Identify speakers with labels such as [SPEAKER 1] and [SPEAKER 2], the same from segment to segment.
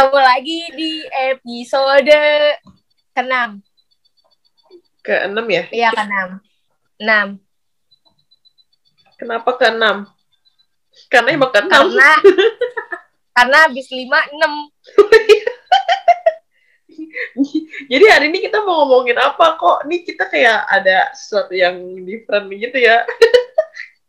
[SPEAKER 1] ketemu lagi di episode ke-6.
[SPEAKER 2] Ke-6 ya?
[SPEAKER 1] Iya, ke-6. 6.
[SPEAKER 2] Kenapa ke-6? Karena emang ke-6.
[SPEAKER 1] Karena karena habis 5 6.
[SPEAKER 2] Jadi hari ini kita mau ngomongin apa kok? Nih kita kayak ada sesuatu yang different gitu ya.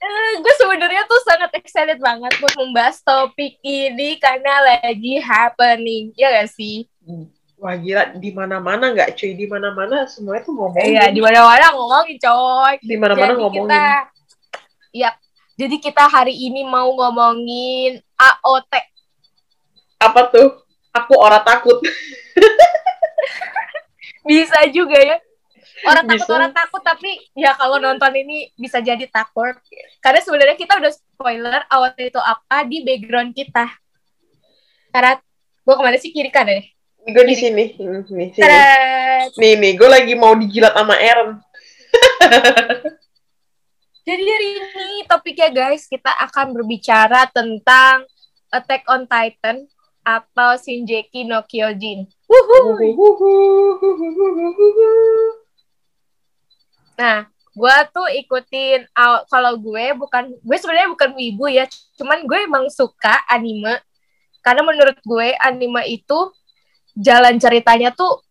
[SPEAKER 1] Eh, gue sebenarnya tuh sangat excited banget buat membahas topik ini karena lagi happening, ya gak sih?
[SPEAKER 2] Wah gila, di mana-mana nggak cuy, di mana-mana semuanya tuh ngomongin.
[SPEAKER 1] Iya, di mana-mana ngomongin coy.
[SPEAKER 2] Di mana-mana ngomongin.
[SPEAKER 1] kita, ya, jadi kita hari ini mau ngomongin AOT.
[SPEAKER 2] Apa tuh? Aku orang takut.
[SPEAKER 1] Bisa juga ya. Orang takut
[SPEAKER 2] Bisa.
[SPEAKER 1] orang takut tapi ya kalau nonton ini bisa jadi takut. Karena sebenarnya kita udah spoiler AOT itu apa di background kita. Karena gue ke mana sih kiri kanan ya?
[SPEAKER 2] Gue di sini. Hmm, Nih, sini. Nih, nih, gue lagi mau dijilat sama Aaron.
[SPEAKER 1] Jadi hari ini topiknya guys, kita akan berbicara tentang Attack on Titan atau Shinjeki no Kyojin. Wuhu. Nah, gue tuh ikutin kalau gue bukan gue sebenarnya bukan wibu ya, cuman gue emang suka anime karena menurut gue anime itu jalan ceritanya tuh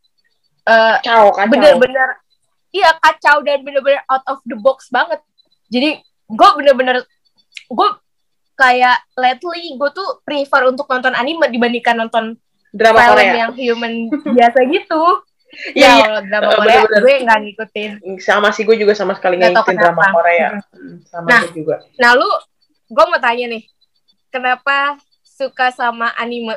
[SPEAKER 2] Kacau, kacau.
[SPEAKER 1] bener-bener iya kacau dan bener-bener out of the box banget jadi gue bener-bener gue kayak lately gue tuh prefer untuk nonton anime dibandingkan nonton
[SPEAKER 2] Drama
[SPEAKER 1] film
[SPEAKER 2] Korea.
[SPEAKER 1] yang human biasa gitu
[SPEAKER 2] Iya,
[SPEAKER 1] ya
[SPEAKER 2] iya.
[SPEAKER 1] kalau drama
[SPEAKER 2] Eh,
[SPEAKER 1] Korea
[SPEAKER 2] bener-bener.
[SPEAKER 1] gue nggak ngikutin
[SPEAKER 2] Sama sih, gue juga sama sekali
[SPEAKER 1] Nggak
[SPEAKER 2] ngikutin drama. Korea. Sama
[SPEAKER 1] Nah.
[SPEAKER 2] gue juga.
[SPEAKER 1] nah lu gue mau tanya nih kenapa suka sama anime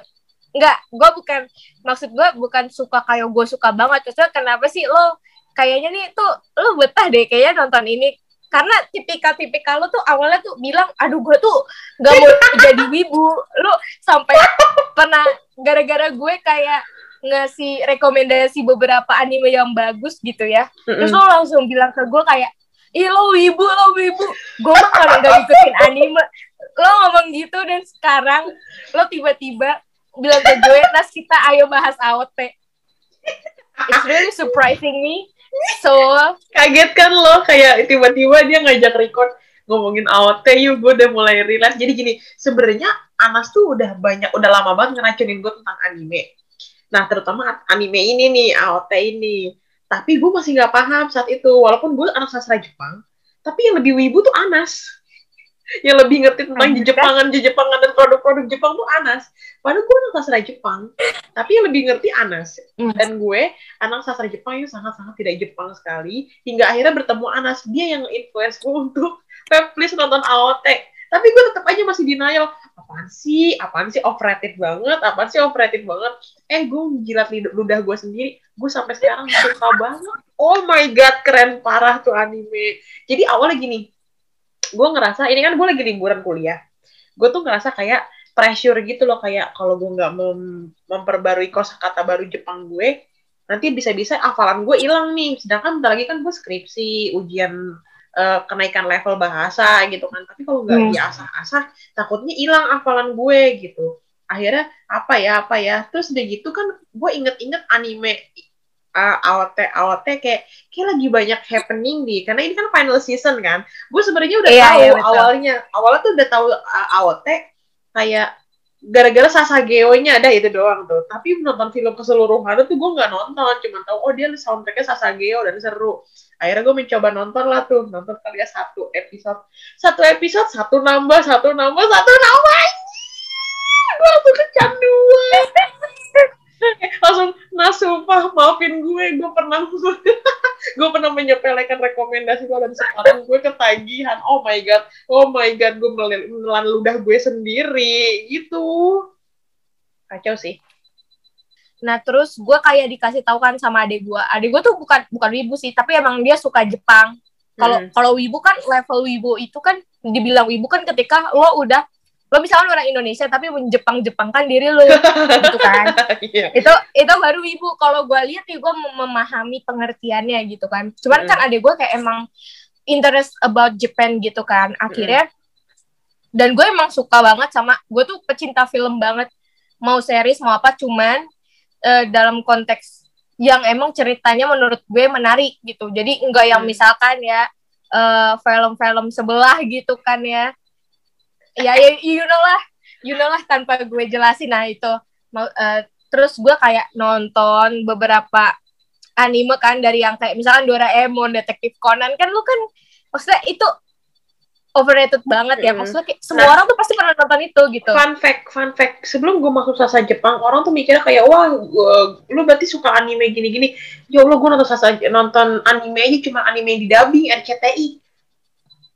[SPEAKER 1] Enggak, gue bukan maksud gue bukan suka kayak gue suka banget. Terus kenapa sih lo kayaknya nih tuh lo betah deh kayaknya nonton ini karena tipikal-tipikal lo tuh awalnya tuh bilang aduh gue tuh gak mau jadi wibu lo sampai pernah gara-gara gue kayak ngasih rekomendasi beberapa anime yang bagus gitu ya. Terus
[SPEAKER 2] Mm-mm.
[SPEAKER 1] lo langsung bilang ke gue kayak ih lo wibu lo wibu. Gue mah kalau nggak ngikutin anime. Lo ngomong gitu dan sekarang lo tiba-tiba bilang ke gue nas kita ayo bahas AOT it's really surprising me. So
[SPEAKER 2] Kaget kan lo, kayak tiba-tiba dia ngajak record ngomongin AOT yuk, gue udah mulai relate. Jadi gini, sebenarnya Anas tuh udah banyak, udah lama banget ngeracunin gue tentang anime. Nah, terutama anime ini nih, AOT ini. Tapi gue masih nggak paham saat itu, walaupun gue anak sastra Jepang, tapi yang lebih wibu tuh Anas. Yang lebih ngerti tentang
[SPEAKER 1] kan?
[SPEAKER 2] Jepangan, Jepangan dan produk-produk Jepang tuh Anas. Padahal gue anak sastra Jepang, tapi yang lebih ngerti Anas.
[SPEAKER 1] Hmm.
[SPEAKER 2] Dan gue anak sastra Jepang yang sangat-sangat tidak Jepang sekali, hingga akhirnya bertemu Anas. Dia yang influence gue untuk, please nonton AOT. Tapi gue tetap aja masih denial. Apaan sih? Apaan sih overrated banget? Apaan sih overrated banget? Eh, gue jilat ludah gue sendiri. Gue sampai sekarang suka banget. Oh my god, keren parah tuh anime. Jadi awalnya gini, gue ngerasa, ini kan gue lagi liburan kuliah. Gue tuh ngerasa kayak pressure gitu loh, kayak kalau gue nggak mem- memperbarui kosakata baru Jepang gue, nanti bisa-bisa hafalan gue hilang nih. Sedangkan bentar lagi kan gue skripsi, ujian eh, kenaikan level bahasa gitu kan. Tapi kalau nggak
[SPEAKER 1] Hmm.
[SPEAKER 2] diasah-asah, takutnya hilang hafalan gue gitu. Akhirnya apa ya apa ya. Terus udah gitu kan gue inget-inget anime uh, AOT AOT kayak kayak lagi banyak happening di karena ini kan final season kan. Gue sebenarnya udah
[SPEAKER 1] Iya,
[SPEAKER 2] tahu
[SPEAKER 1] iya, betul.
[SPEAKER 2] awalnya. Awalnya tuh udah tahu uh, AOT kayak gara-gara Sasageo-nya ada itu doang tuh. Tapi nonton film keseluruhan tuh gue nggak nonton, cuma tahu oh dia soundtracknya Sasageo dan seru. Akhirnya gue mencoba nonton lah tuh, nonton kali ya satu episode, satu episode satu nambah, satu nambah, satu nambah. Gue langsung kecanduan. langsung nah sumpah maafin gue gue pernah gue pernah menyepelekan rekomendasi gue dan sekarang gue ketagihan oh my god oh my god gue menelan ludah gue sendiri gitu kacau sih
[SPEAKER 1] Nah terus gue kayak dikasih tahu kan sama adik gue. Adik gue tuh bukan bukan wibu sih, tapi emang dia suka Jepang. Kalau
[SPEAKER 2] Hmm.
[SPEAKER 1] kalau wibu kan level wibu itu kan dibilang wibu kan ketika lo udah lo misalkan orang Indonesia tapi menjepang jepangkan diri lo gitu kan.
[SPEAKER 2] iya
[SPEAKER 1] Itu itu baru wibu. Kalau gue lihat nih gue memahami pengertiannya gitu kan. Cuman
[SPEAKER 2] Hmm.
[SPEAKER 1] kan adik gue kayak emang interest about Japan gitu kan. Akhirnya dan gue emang suka banget sama gue tuh pecinta film banget mau series mau apa cuman eh, dalam konteks yang emang ceritanya menurut gue menarik gitu jadi enggak yang
[SPEAKER 2] Hmm.
[SPEAKER 1] misalkan ya eh, film-film sebelah gitu kan ya ya ya you know lah you know lah tanpa gue jelasin nah itu mau eh, terus gue kayak nonton beberapa anime kan dari yang kayak misalkan Doraemon, Detektif Conan kan lu kan maksudnya itu overrated banget ya maksudnya kayak semua
[SPEAKER 2] Nah.
[SPEAKER 1] orang tuh pasti pernah nonton itu gitu
[SPEAKER 2] Fun fact, fun fact. Sebelum gue masuk sasa Jepang, orang tuh mikirnya kayak, wah, gua- lu berarti suka anime gini-gini. Ya Allah, gue nonton sasa nonton anime aja cuma anime yang di dubbing RCTI.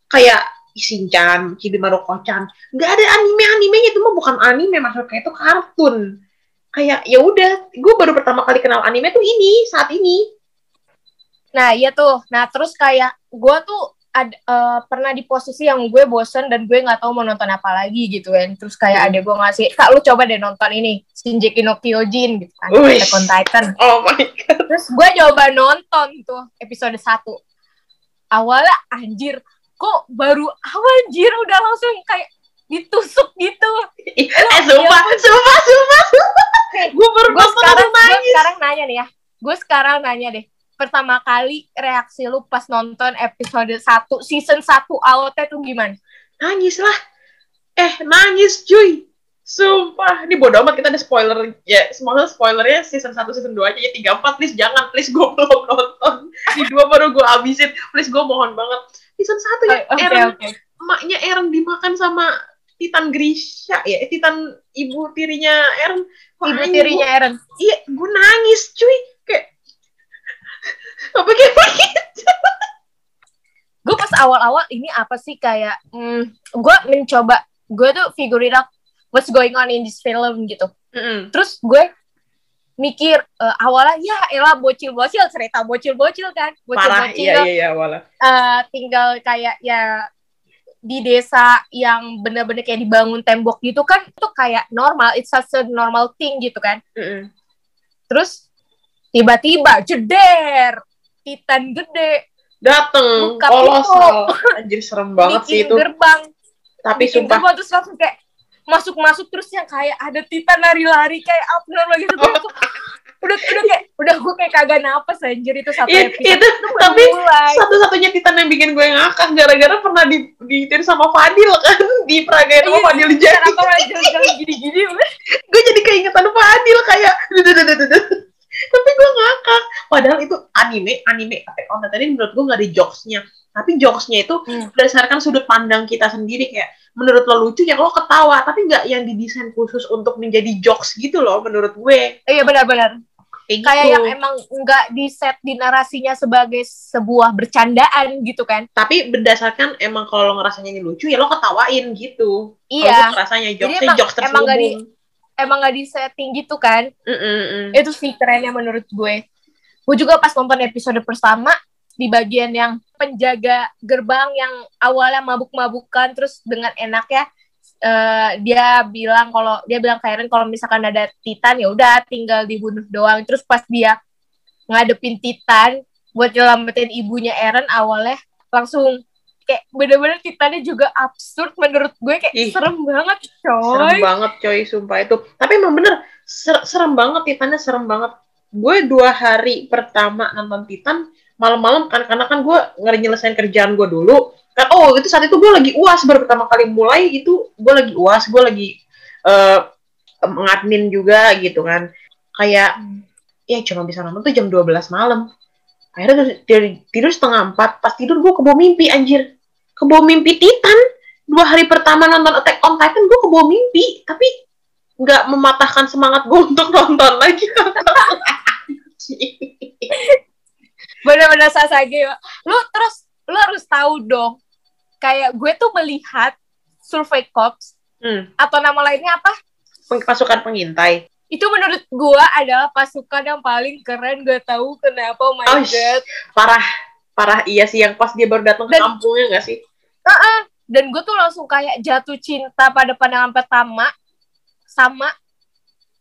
[SPEAKER 2] Kayak Shinchan, Chibimaru Ko-chan. Nggak ada anime-animenya itu mah bukan anime, maksudnya itu kartun. Kayak ya udah, gue baru pertama kali kenal anime tuh ini saat ini.
[SPEAKER 1] Nah iya tuh, nah terus kayak gue tuh ad, eh, pernah di posisi yang gue bosen dan gue nggak tahu mau nonton apa lagi gitu kan. Terus kayak
[SPEAKER 2] Hmm.
[SPEAKER 1] ada gue ngasih, kak lu coba deh nonton ini Shinji no Kyojin gitu kan. Attack on Titan.
[SPEAKER 2] Oh my god.
[SPEAKER 1] Terus gue coba nonton tuh episode 1 Awalnya anjir, kok baru awal anjir udah langsung kayak ditusuk gitu.
[SPEAKER 2] eh, sumpah, sumpah, sumpah, sumpah. Gue baru
[SPEAKER 1] sekarang,
[SPEAKER 2] langsung
[SPEAKER 1] gue sekarang nanya nih ya, gue sekarang nanya deh, pertama kali reaksi lu pas nonton episode 1, season 1 AOT tuh gimana?
[SPEAKER 2] nangis lah. Eh nangis cuy. Sumpah. Ini bodo amat kita ada spoiler. Ya semuanya spoilernya season 1 season 2 aja. Ya 3 4 please jangan. Please gue belum nonton. Di dua baru gue habisin. Please gue mohon banget season 1 ya
[SPEAKER 1] Oke,
[SPEAKER 2] Eren
[SPEAKER 1] oke.
[SPEAKER 2] emaknya Eren dimakan sama Titan Grisha ya eh, Titan ibu tirinya Eren Wah,
[SPEAKER 1] Ibu tirinya Eren.
[SPEAKER 2] iya gue nangis cuy kayak apa kayak begitu
[SPEAKER 1] Gue pas awal-awal ini apa sih kayak, hmm, gue mencoba, gue tuh figure it out what's going on in this film gitu.
[SPEAKER 2] Mm-mm.
[SPEAKER 1] Terus gue mikir eh, awalnya ya elah bocil-bocil cerita bocil-bocil kan bocil-bocil.
[SPEAKER 2] iya iya iya awalnya.
[SPEAKER 1] Eh, tinggal kayak ya di desa yang bener-bener kayak dibangun tembok gitu kan itu kayak normal it's such a normal thing gitu kan.
[SPEAKER 2] Mm-mm.
[SPEAKER 1] terus tiba-tiba jeder titan gede
[SPEAKER 2] dateng kolosal anjir serem banget sih itu.
[SPEAKER 1] gerbang.
[SPEAKER 2] Tapi
[SPEAKER 1] bikin
[SPEAKER 2] sumpah.
[SPEAKER 1] gerbang terus langsung kayak masuk-masuk terus yang kayak ada titan lari-lari kayak abnormal gitu. Gua langsung, udah udah kayak udah gue kayak kagak napas anjir itu satu
[SPEAKER 2] Iya,
[SPEAKER 1] episode
[SPEAKER 2] itu
[SPEAKER 1] baru
[SPEAKER 2] tapi satu-satunya Titan yang bikin gue ngakak gara-gara pernah di diitin sama Fadil kan? Di peragain sama
[SPEAKER 1] Iya,
[SPEAKER 2] Fadil jadi.
[SPEAKER 1] gini-gini
[SPEAKER 2] gue jadi keingetan Fadil kayak tapi gue ngakak padahal itu anime anime Attack on Titan ini menurut gue nggak ada jokesnya. Tapi jokesnya itu
[SPEAKER 1] Hmm.
[SPEAKER 2] berdasarkan sudut pandang kita sendiri. Kayak menurut lo lucu ya lo ketawa. Tapi nggak yang didesain khusus untuk menjadi jokes gitu loh menurut gue.
[SPEAKER 1] Iya benar-benar.
[SPEAKER 2] Kayak,
[SPEAKER 1] kayak
[SPEAKER 2] gitu.
[SPEAKER 1] yang emang nggak di set di narasinya sebagai sebuah bercandaan gitu kan.
[SPEAKER 2] Tapi berdasarkan emang kalau lo ngerasanya ini lucu ya lo ketawain gitu.
[SPEAKER 1] Iya.
[SPEAKER 2] Kalau rasanya jokesnya
[SPEAKER 1] emang-
[SPEAKER 2] jokes
[SPEAKER 1] emang nggak di-
[SPEAKER 2] terselubung.
[SPEAKER 1] emang nggak di setting gitu kan.
[SPEAKER 2] Mm, mm.
[SPEAKER 1] itu sih kerennya menurut gue gue juga pas nonton episode pertama di bagian yang penjaga gerbang yang awalnya mabuk-mabukan terus dengan enaknya eh, dia bilang kalau dia bilang ke Eren kalau misalkan ada Titan ya udah tinggal dibunuh doang. Terus pas dia ngadepin Titan buat nyelamatin ibunya Eren awalnya langsung kayak bener-bener Titannya juga absurd menurut gue kayak
[SPEAKER 2] Ih.
[SPEAKER 1] serem banget
[SPEAKER 2] serem
[SPEAKER 1] coy
[SPEAKER 2] banget coy sumpah itu. Tapi emang bener ser- serem banget Titannya serem banget gue dua hari pertama nonton Titan malam-malam kan karena kan gue ngeri nyelesain kerjaan gue dulu. Kan oh itu saat itu gue lagi uas baru pertama kali mulai itu gue lagi uas gue lagi eh mengadmin juga gitu kan. Kayak ya cuma bisa nonton tuh jam 12 malam. Akhirnya dari tidur setengah empat pas tidur gue kebawa mimpi anjir. Kebawa mimpi Titan. Dua hari pertama nonton Attack on Titan gue kebawa mimpi. Tapi nggak mematahkan semangat gue untuk nonton lagi.
[SPEAKER 1] Bener-bener Sasage lu terus lu harus tahu dong kayak gue tuh melihat Survey Corps
[SPEAKER 2] hmm,
[SPEAKER 1] atau nama lainnya apa?
[SPEAKER 2] Pasukan pengintai.
[SPEAKER 1] Itu menurut gue adalah pasukan yang paling keren gue tahu kenapa. Oh my
[SPEAKER 2] Oh,
[SPEAKER 1] god.
[SPEAKER 2] parah parah. Iya sih yang pas dia baru datang ke kampungnya nggak sih?
[SPEAKER 1] Dan gue tuh langsung kayak jatuh cinta pada pandangan pertama sama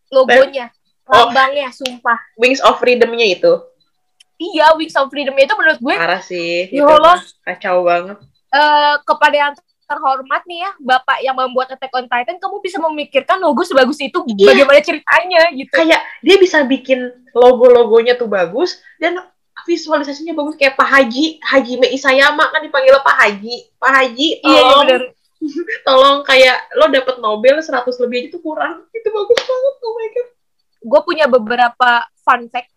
[SPEAKER 1] logonya
[SPEAKER 2] Oh.
[SPEAKER 1] lambangnya sumpah
[SPEAKER 2] Wings of Freedom-nya itu
[SPEAKER 1] iya Wings of Freedom itu menurut gue
[SPEAKER 2] parah sih
[SPEAKER 1] Ya Allah.
[SPEAKER 2] kacau banget
[SPEAKER 1] eh kepada yang terhormat nih ya, Bapak yang membuat Attack on Titan, kamu bisa memikirkan logo sebagus itu
[SPEAKER 2] Iya.
[SPEAKER 1] bagaimana ceritanya gitu.
[SPEAKER 2] kayak dia bisa bikin logo-logonya tuh bagus dan visualisasinya bagus kayak Pak Haji Haji Isayama kan dipanggil Pak Haji Pak Haji
[SPEAKER 1] Iya, iya
[SPEAKER 2] tolong
[SPEAKER 1] bener.
[SPEAKER 2] tolong kayak lo dapet Nobel 100 lebih aja tuh kurang itu bagus banget oh my god
[SPEAKER 1] Gue punya beberapa fun fact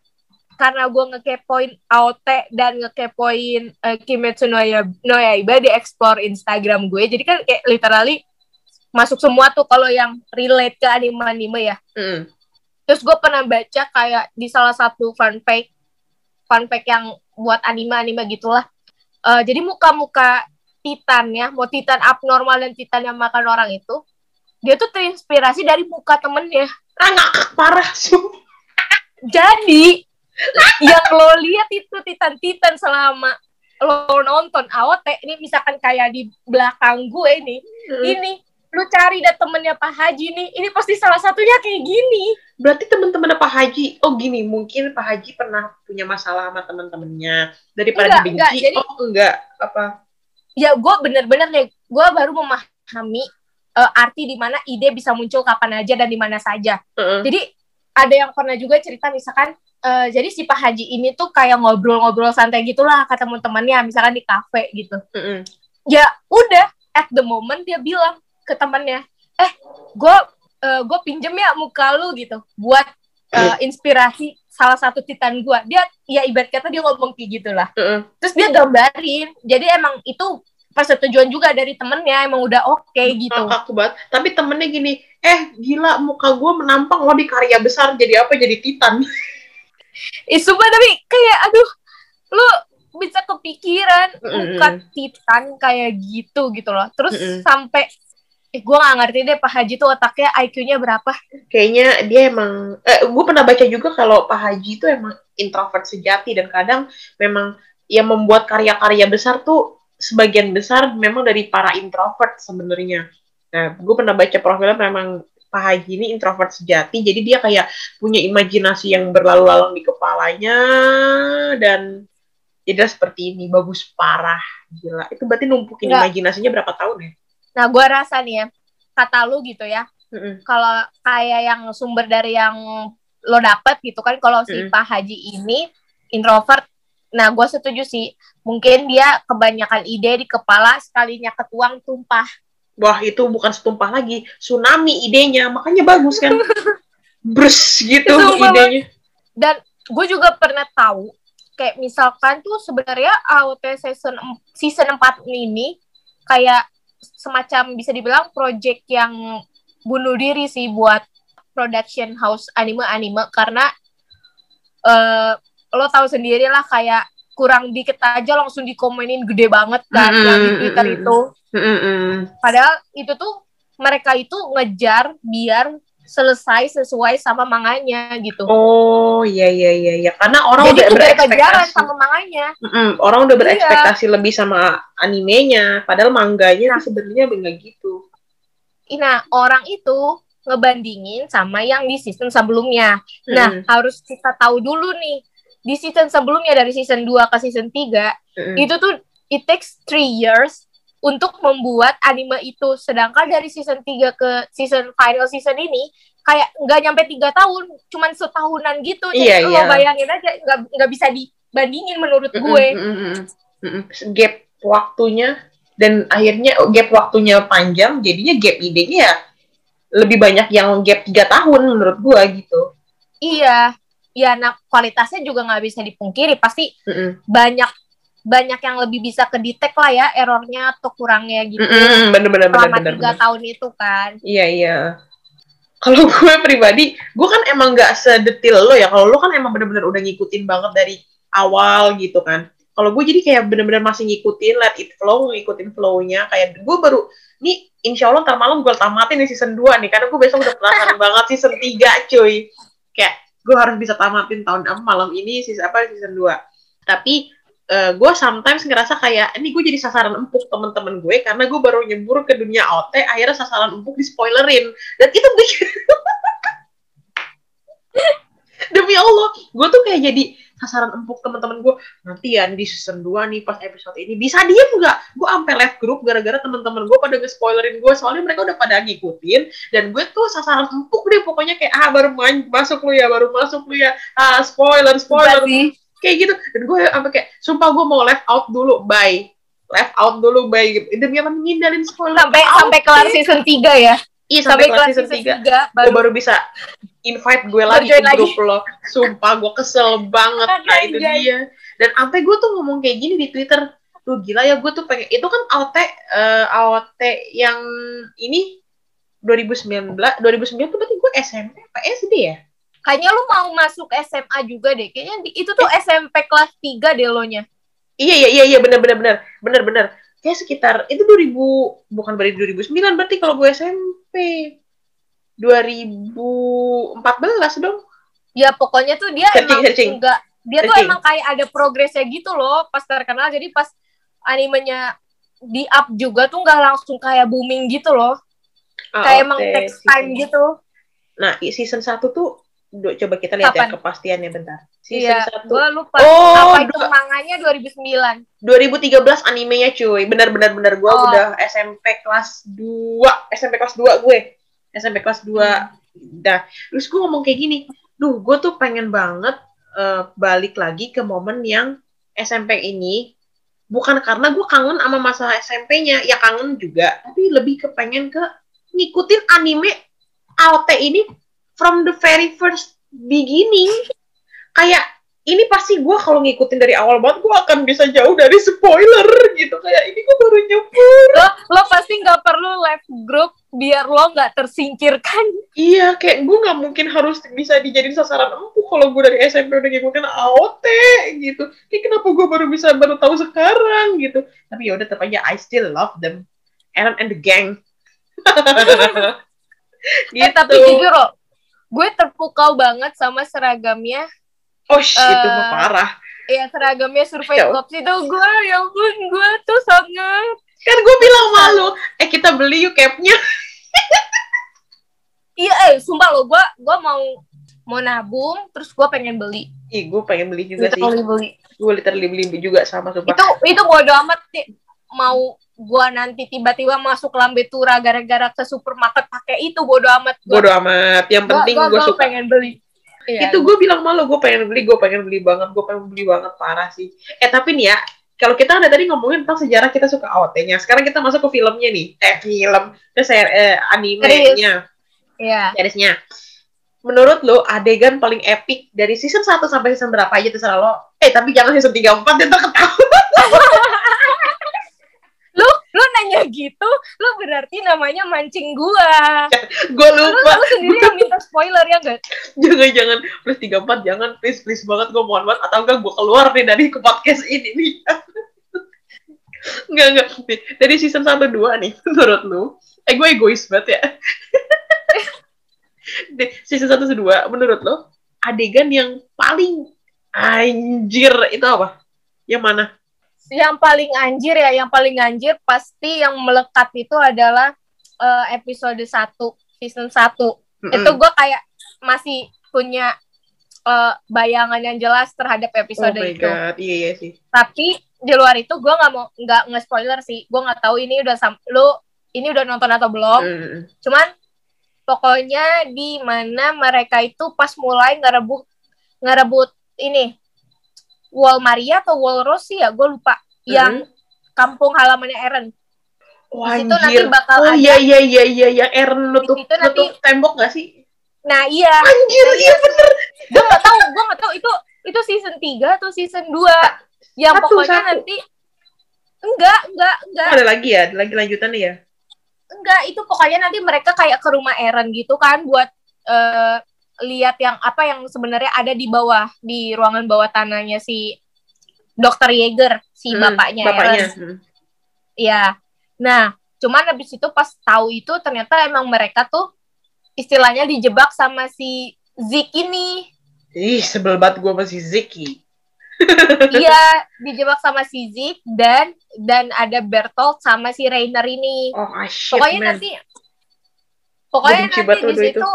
[SPEAKER 1] karena gue ngekepoin AOT dan ngekepoin uh, Kimetsu no, Ya- no Yaiba di explore Instagram gue. Jadi kan kayak literally masuk semua tuh kalau yang relate ke anime-anime ya.
[SPEAKER 2] Mm.
[SPEAKER 1] Terus gue pernah baca kayak di salah satu fun fact, fun fact yang buat anime-anime gitulah. Eh, jadi muka-muka Titan ya, mau Titan abnormal dan Titan yang makan orang itu, dia tuh terinspirasi dari muka temennya.
[SPEAKER 2] ngakak parah sumpah
[SPEAKER 1] Jadi yang lo lihat itu Titan-Titan selama lo nonton AOT, ini misalkan kayak di belakang gue nih,
[SPEAKER 2] Mm.
[SPEAKER 1] ini lu cari dah temennya Pak Haji nih, ini pasti salah satunya kayak gini.
[SPEAKER 2] berarti teman-teman Pak Haji oh gini mungkin Pak Haji pernah punya masalah sama teman-temannya daripada
[SPEAKER 1] Enggak,
[SPEAKER 2] dibenci
[SPEAKER 1] enggak, jadi-
[SPEAKER 2] oh enggak apa
[SPEAKER 1] ya gue bener-bener deh gue baru memahami eh, arti di mana ide bisa muncul kapan aja dan di mana saja
[SPEAKER 2] Heeh.
[SPEAKER 1] jadi ada yang pernah juga cerita misalkan eh, jadi si Pak Haji ini tuh kayak ngobrol-ngobrol santai gitulah kata teman-temannya misalkan di kafe gitu
[SPEAKER 2] Mm-mm.
[SPEAKER 1] ya udah at the moment dia bilang ke temannya eh gue gue pinjem ya muka lu gitu buat eh, inspirasi salah satu titan gue dia ya ibarat kata dia ngomong kayak gitulah
[SPEAKER 2] Heeh.
[SPEAKER 1] terus dia gambarin jadi emang itu persetujuan juga dari temennya emang udah oke gitu
[SPEAKER 2] Ngakak banget. Tapi temennya gini, eh gila muka gue menampang lo di karya besar jadi apa jadi Titan.
[SPEAKER 1] eh sumpah tapi kayak aduh lu bisa kepikiran muka
[SPEAKER 2] Mm-mm.
[SPEAKER 1] titan kayak gitu gitu loh terus
[SPEAKER 2] Mm-mm.
[SPEAKER 1] sampai eh gue gak ngerti deh Pak Haji tuh otaknya IQ-nya berapa
[SPEAKER 2] Kayaknya dia emang, eh, gue pernah baca juga kalau Pak Haji itu emang introvert sejati dan kadang memang yang membuat karya-karya besar tuh sebagian besar memang dari para introvert sebenarnya. Nah, gue pernah baca profilnya memang Pak Haji ini introvert sejati, jadi dia kayak punya imajinasi yang berlalu-lalang di kepalanya dan jadi seperti ini bagus parah gila. Itu berarti numpukin
[SPEAKER 1] Enggak.
[SPEAKER 2] imajinasinya berapa tahun ya?
[SPEAKER 1] nah gue rasa nih ya kata lu gitu ya
[SPEAKER 2] Mm-mm.
[SPEAKER 1] kalau kayak yang sumber dari yang lo dapet gitu kan kalau si
[SPEAKER 2] Mm.
[SPEAKER 1] Pak Haji ini introvert nah gue setuju sih. Mungkin dia kebanyakan ide di kepala sekalinya ketuang tumpah.
[SPEAKER 2] Wah itu bukan setumpah lagi, tsunami idenya, makanya bagus kan. Brus gitu
[SPEAKER 1] Sumpah,
[SPEAKER 2] idenya.
[SPEAKER 1] dan gue juga pernah tahu kayak misalkan tuh sebenarnya AOT season season 4 ini kayak semacam bisa dibilang project yang bunuh diri sih buat production house anime-anime. Karena eh lo tahu sendiri lah kayak kurang dikit aja langsung dikomenin gede banget kan
[SPEAKER 2] Mm,
[SPEAKER 1] yang di
[SPEAKER 2] mm,
[SPEAKER 1] Twitter
[SPEAKER 2] mm,
[SPEAKER 1] itu.
[SPEAKER 2] Mm-mm.
[SPEAKER 1] padahal itu tuh mereka itu ngejar biar selesai sesuai sama manganya gitu.
[SPEAKER 2] Oh iya iya iya iya. Karena orang
[SPEAKER 1] jadi
[SPEAKER 2] udah berekspektasi.
[SPEAKER 1] sama manganya.
[SPEAKER 2] Mm-mm, orang udah
[SPEAKER 1] Iya.
[SPEAKER 2] berekspektasi lebih sama animenya, padahal mangganya tuh sebenarnya enggak gitu.
[SPEAKER 1] nah orang itu ngebandingin sama yang di season sebelumnya. Nah harus kita tahu dulu nih di season sebelumnya dari season 2 ke season 3
[SPEAKER 2] mm-mm.
[SPEAKER 1] itu tuh it takes three years untuk membuat anime itu sedangkan dari season 3 ke season final season ini kayak nggak nyampe tiga tahun cuman setahunan gitu
[SPEAKER 2] Iya,
[SPEAKER 1] jadi lo
[SPEAKER 2] iya.
[SPEAKER 1] bayangin aja nggak nggak bisa dibandingin menurut
[SPEAKER 2] Mm-mm,
[SPEAKER 1] gue
[SPEAKER 2] mm-mm. Mm-mm. Gap waktunya dan akhirnya gap waktunya panjang, jadinya gap idenya ya lebih banyak yang gap tiga tahun menurut gua gitu.
[SPEAKER 1] iya ya nah kualitasnya juga nggak bisa dipungkiri pasti
[SPEAKER 2] Mm-mm.
[SPEAKER 1] banyak banyak yang lebih bisa kedetek lah ya errornya atau kurangnya gitu
[SPEAKER 2] Mm-mm, bener bener bener
[SPEAKER 1] selama tiga tahun itu kan
[SPEAKER 2] Iya iya. Kalau gue pribadi, gue kan emang nggak sedetil lo ya. Kalau lo kan emang bener-bener udah ngikutin banget dari awal gitu kan. Kalau gue jadi kayak bener-bener masih ngikutin, let it flow, ngikutin flow-nya. Kayak gue baru, nih insya Allah ntar malam gue tamatin di season 2 nih. Karena gue besok udah penasaran banget season 3 cuy. Kayak gue harus bisa tamatin tahun apa malam ini season apa season 2. Tapi eh, gue sometimes ngerasa kayak ini gue jadi sasaran empuk temen-temen gue karena gue baru nyebur ke dunia OT akhirnya sasaran empuk di spoilerin dan itu bikin demi Allah. Gue tuh kayak jadi sasaran empuk teman-teman gue nanti ya di season 2 nih pas episode ini bisa diem nggak? Gue sampai left grup gara-gara teman-teman gue pada nge-spoilerin gue soalnya mereka udah pada ngikutin dan gue tuh sasaran empuk deh. Pokoknya kayak ah baru main masuk lu ya baru masuk lu ya. Ah spoiler spoiler. Kayak gitu. Dan gue sampai kayak sumpah gue mau left out dulu bye. Left out dulu bye gitu. Demi apa? Menghindarin spoiler.
[SPEAKER 1] Sampai sampai kelar season 3 ya
[SPEAKER 2] Iya sampai, sampai kelas season 3, 3 baru, baru bisa invite gue lagi ke grup lo. Sumpah gue kesel banget nah itu dia. Dan sampai gue tuh ngomong kayak gini di Twitter. Lu gila ya gue tuh pengen itu kan AOT uh, eh, AOT yang ini 2019 2009 tuh berarti gue SMP apa SD ya?
[SPEAKER 1] Kayaknya lu mau masuk SMA juga deh. Kayaknya itu tuh eh. SMP kelas 3 deh lo nya.
[SPEAKER 2] Iya iya iya iya benar benar benar. Benar benar kayak sekitar itu 2000 bukan berarti 2009 berarti kalau gue SMP 2014 dong
[SPEAKER 1] ya pokoknya tuh dia searching, emang searching. enggak dia searching. tuh emang kayak ada progresnya gitu loh pas terkenal jadi pas animenya di up juga tuh nggak langsung kayak booming gitu loh oh, kayak okay. emang text time gitu
[SPEAKER 2] nah season satu tuh Duh, coba kita lihat Kapan? ya kepastiannya bentar.
[SPEAKER 1] Season iya, 1. Gue lupa. Oh, apa itu dua, manganya 2009.
[SPEAKER 2] 2013 animenya cuy. Benar-benar benar gue oh. udah SMP kelas 2. SMP kelas 2 gue. SMP kelas 2. Hmm. Dah. Terus gue ngomong kayak gini. Duh, gue tuh pengen banget uh, balik lagi ke momen yang SMP ini. Bukan karena gue kangen sama masa SMP-nya. Ya kangen juga. Tapi lebih kepengen ke ngikutin anime AOT ini from the very first beginning. Kayak ini pasti gue kalau ngikutin dari awal banget gue akan bisa jauh dari spoiler gitu. Kayak ini gue baru nyebur.
[SPEAKER 1] Lo lo pasti nggak perlu live group biar lo nggak tersingkirkan.
[SPEAKER 2] Iya kayak gue nggak mungkin harus bisa dijadiin sasaran empuk kalau gue dari SMP udah ngikutin AOT gitu. Kayak kenapa gue baru bisa baru tahu sekarang gitu. Tapi ya udah tetap aja I still love them. Aaron and the gang.
[SPEAKER 1] Gitu. eh tapi gitu. jujur lo gue terpukau banget sama seragamnya
[SPEAKER 2] oh shit, uh, itu mah eh, parah
[SPEAKER 1] Iya seragamnya survei cops itu gue ya ampun gue tuh sangat
[SPEAKER 2] kan gue bilang malu eh kita beli yuk capnya
[SPEAKER 1] iya eh sumpah lo gue gue mau mau nabung terus gue pengen beli
[SPEAKER 2] Ih, gue pengen beli juga
[SPEAKER 1] literally
[SPEAKER 2] sih.
[SPEAKER 1] beli.
[SPEAKER 2] Gue literally beli juga sama sumpah.
[SPEAKER 1] Itu itu bodo amat sih. Mau gua nanti tiba-tiba masuk lambe tura gara-gara ke supermarket pakai itu bodo amat
[SPEAKER 2] gua. bodo amat yang penting gua, gua, gua suka
[SPEAKER 1] pengen beli
[SPEAKER 2] iya. itu gue bilang malu gue pengen beli gue pengen beli banget gue pengen beli banget parah sih eh tapi nih ya kalau kita udah tadi ngomongin tentang sejarah kita suka AOT-nya sekarang kita masuk ke filmnya nih eh film ke eh, animenya
[SPEAKER 1] Iya.
[SPEAKER 2] Seriesnya. Menurut lo adegan paling epic dari season 1 sampai season berapa aja terserah lo. Eh tapi jangan season 3 4 dia ketahuan.
[SPEAKER 1] lu nanya gitu lu berarti namanya mancing gua
[SPEAKER 2] ya, gua lupa
[SPEAKER 1] lu, lu sendiri yang minta spoiler ya gak
[SPEAKER 2] jangan jangan please tiga empat jangan please please banget gua mohon banget atau enggak gua keluar nih dari ke podcast ini nih Enggak, enggak. Dari season 1 2 nih, menurut lu. Eh, gue egois banget ya. season 1 2, menurut lu, adegan yang paling anjir itu apa? Yang mana?
[SPEAKER 1] Yang paling anjir ya, yang paling anjir pasti yang melekat itu adalah uh, episode 1 season 1. Mm-hmm. Itu gue kayak masih punya uh, bayangan yang jelas terhadap episode
[SPEAKER 2] oh
[SPEAKER 1] itu.
[SPEAKER 2] God. Iya, iya sih.
[SPEAKER 1] Tapi di luar itu gue nggak mau nggak nge-spoiler sih. Gue nggak tahu ini udah sam lu ini udah nonton atau belum. Mm. Cuman pokoknya di mana mereka itu pas mulai ngerebut ngerebut ini Wall Maria atau Wall Rose ya, gue lupa. Hmm. Yang kampung halamannya Eren.
[SPEAKER 2] Itu nanti bakal oh, ada. iya iya iya iya yang Eren nutup nutup nanti, tembok gak sih?
[SPEAKER 1] Nah, iya.
[SPEAKER 2] Anjir, nah, iya bener.
[SPEAKER 1] Gue gak tahu, gue gak tahu itu itu season 3 atau season 2. Yang satu, pokoknya satu. nanti enggak, enggak, enggak.
[SPEAKER 2] Oh, ada lagi ya? Ada lagi lanjutannya ya?
[SPEAKER 1] Enggak, itu pokoknya nanti mereka kayak ke rumah Eren gitu kan buat uh, lihat yang apa yang sebenarnya ada di bawah di ruangan bawah tanahnya si dokter Yeager si hmm, bapaknya bapaknya. Hmm. ya nah cuman habis itu pas tahu itu ternyata emang mereka tuh istilahnya dijebak sama si Zik ini.
[SPEAKER 2] Ih sebel banget gue masih Ziki
[SPEAKER 1] iya dijebak sama si Zik dan dan ada Bertolt sama si Rainer ini.
[SPEAKER 2] Oh, ah, shit,
[SPEAKER 1] pokoknya
[SPEAKER 2] man.
[SPEAKER 1] nanti pokoknya nanti di situ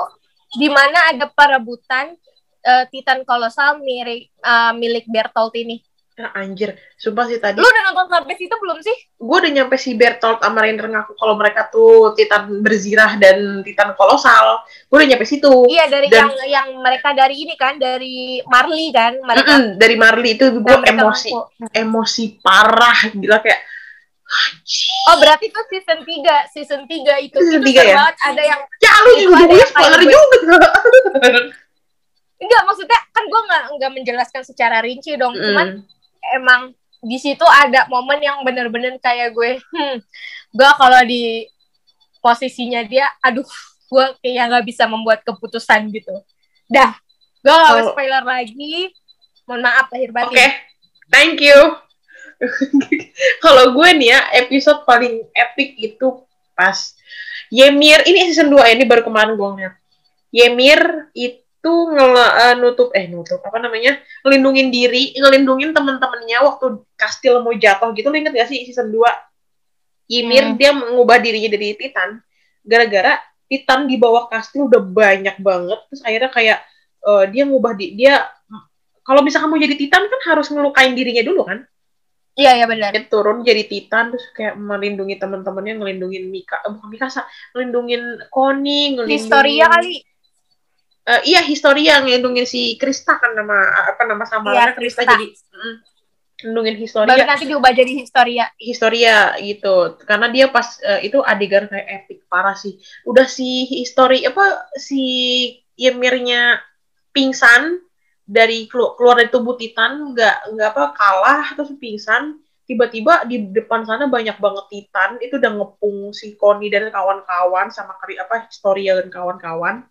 [SPEAKER 1] di mana ada perebutan eh, Titan kolosal milik eh, milik Bertolt ini.
[SPEAKER 2] Ah, anjir, sumpah sih tadi.
[SPEAKER 1] Lu udah nonton sampai situ belum sih?
[SPEAKER 2] Gue udah nyampe si Bertolt sama Rainer ngaku kalau mereka tuh Titan berzirah dan Titan kolosal. Gue udah nyampe situ.
[SPEAKER 1] Iya dari
[SPEAKER 2] Dan-
[SPEAKER 1] yang yang mereka dari ini kan dari Marley kan mereka.
[SPEAKER 2] Mm-mm, dari Marley itu gue
[SPEAKER 1] mereka
[SPEAKER 2] emosi,
[SPEAKER 1] ngaku.
[SPEAKER 2] emosi parah gila kayak.
[SPEAKER 1] Oh berarti itu season 3 Season 3 itu
[SPEAKER 2] Season
[SPEAKER 1] Itu
[SPEAKER 2] tiga
[SPEAKER 1] seru
[SPEAKER 2] ya?
[SPEAKER 1] banget Ada yang
[SPEAKER 2] Ya lu juga spoiler juga.
[SPEAKER 1] Enggak maksudnya Kan gue nggak nggak menjelaskan secara rinci dong Cuman
[SPEAKER 2] Mm.
[SPEAKER 1] emang di situ ada momen yang bener-bener kayak gue hmm, Gue kalau di Posisinya dia Aduh Gue kayak nggak bisa membuat keputusan gitu Dah Gue gak
[SPEAKER 2] Oh.
[SPEAKER 1] spoiler lagi Mohon maaf lahir
[SPEAKER 2] Oke,
[SPEAKER 1] batin
[SPEAKER 2] thank you. Kalau gue nih ya, episode paling epic itu pas Ymir, ini season 2 ya, ini baru kemarin gue ngeliat. Ymir itu ngele, eh, nutup, eh nutup, apa namanya, ngelindungin diri, ngelindungin temen-temennya waktu kastil mau jatuh gitu, lo inget gak sih season 2? Ymir,
[SPEAKER 1] Hmm.
[SPEAKER 2] dia mengubah dirinya dari Titan, gara-gara Titan di bawah kastil udah banyak banget, terus akhirnya kayak eh, dia ngubah di, dia kalau misalkan mau jadi Titan kan harus ngelukain dirinya dulu kan?
[SPEAKER 1] Iya iya benar
[SPEAKER 2] Dia turun jadi Titan terus kayak melindungi teman-temannya, ngelindungin Mika, eh, bukan Mikasa, ngelindungin Connie, ngelindungin
[SPEAKER 1] Historia kali
[SPEAKER 2] Eh, iya, Historia ngelindungin si Krista kan nama apa nama samarannya
[SPEAKER 1] Iya,
[SPEAKER 2] Krista
[SPEAKER 1] Krista.
[SPEAKER 2] jadi mm, ngelindungin
[SPEAKER 1] Baru
[SPEAKER 2] Historia.
[SPEAKER 1] nanti diubah jadi Historia
[SPEAKER 2] Historia gitu. Karena dia pas eh, itu adegan kayak epic parah sih. Udah si Histori apa si Ymirnya pingsan dari kelu- keluar dari tubuh Titan nggak nggak apa kalah terus pingsan. Tiba-tiba di depan sana banyak banget Titan itu udah ngepung si Connie dan kawan-kawan sama kari apa Historia dan kawan-kawan.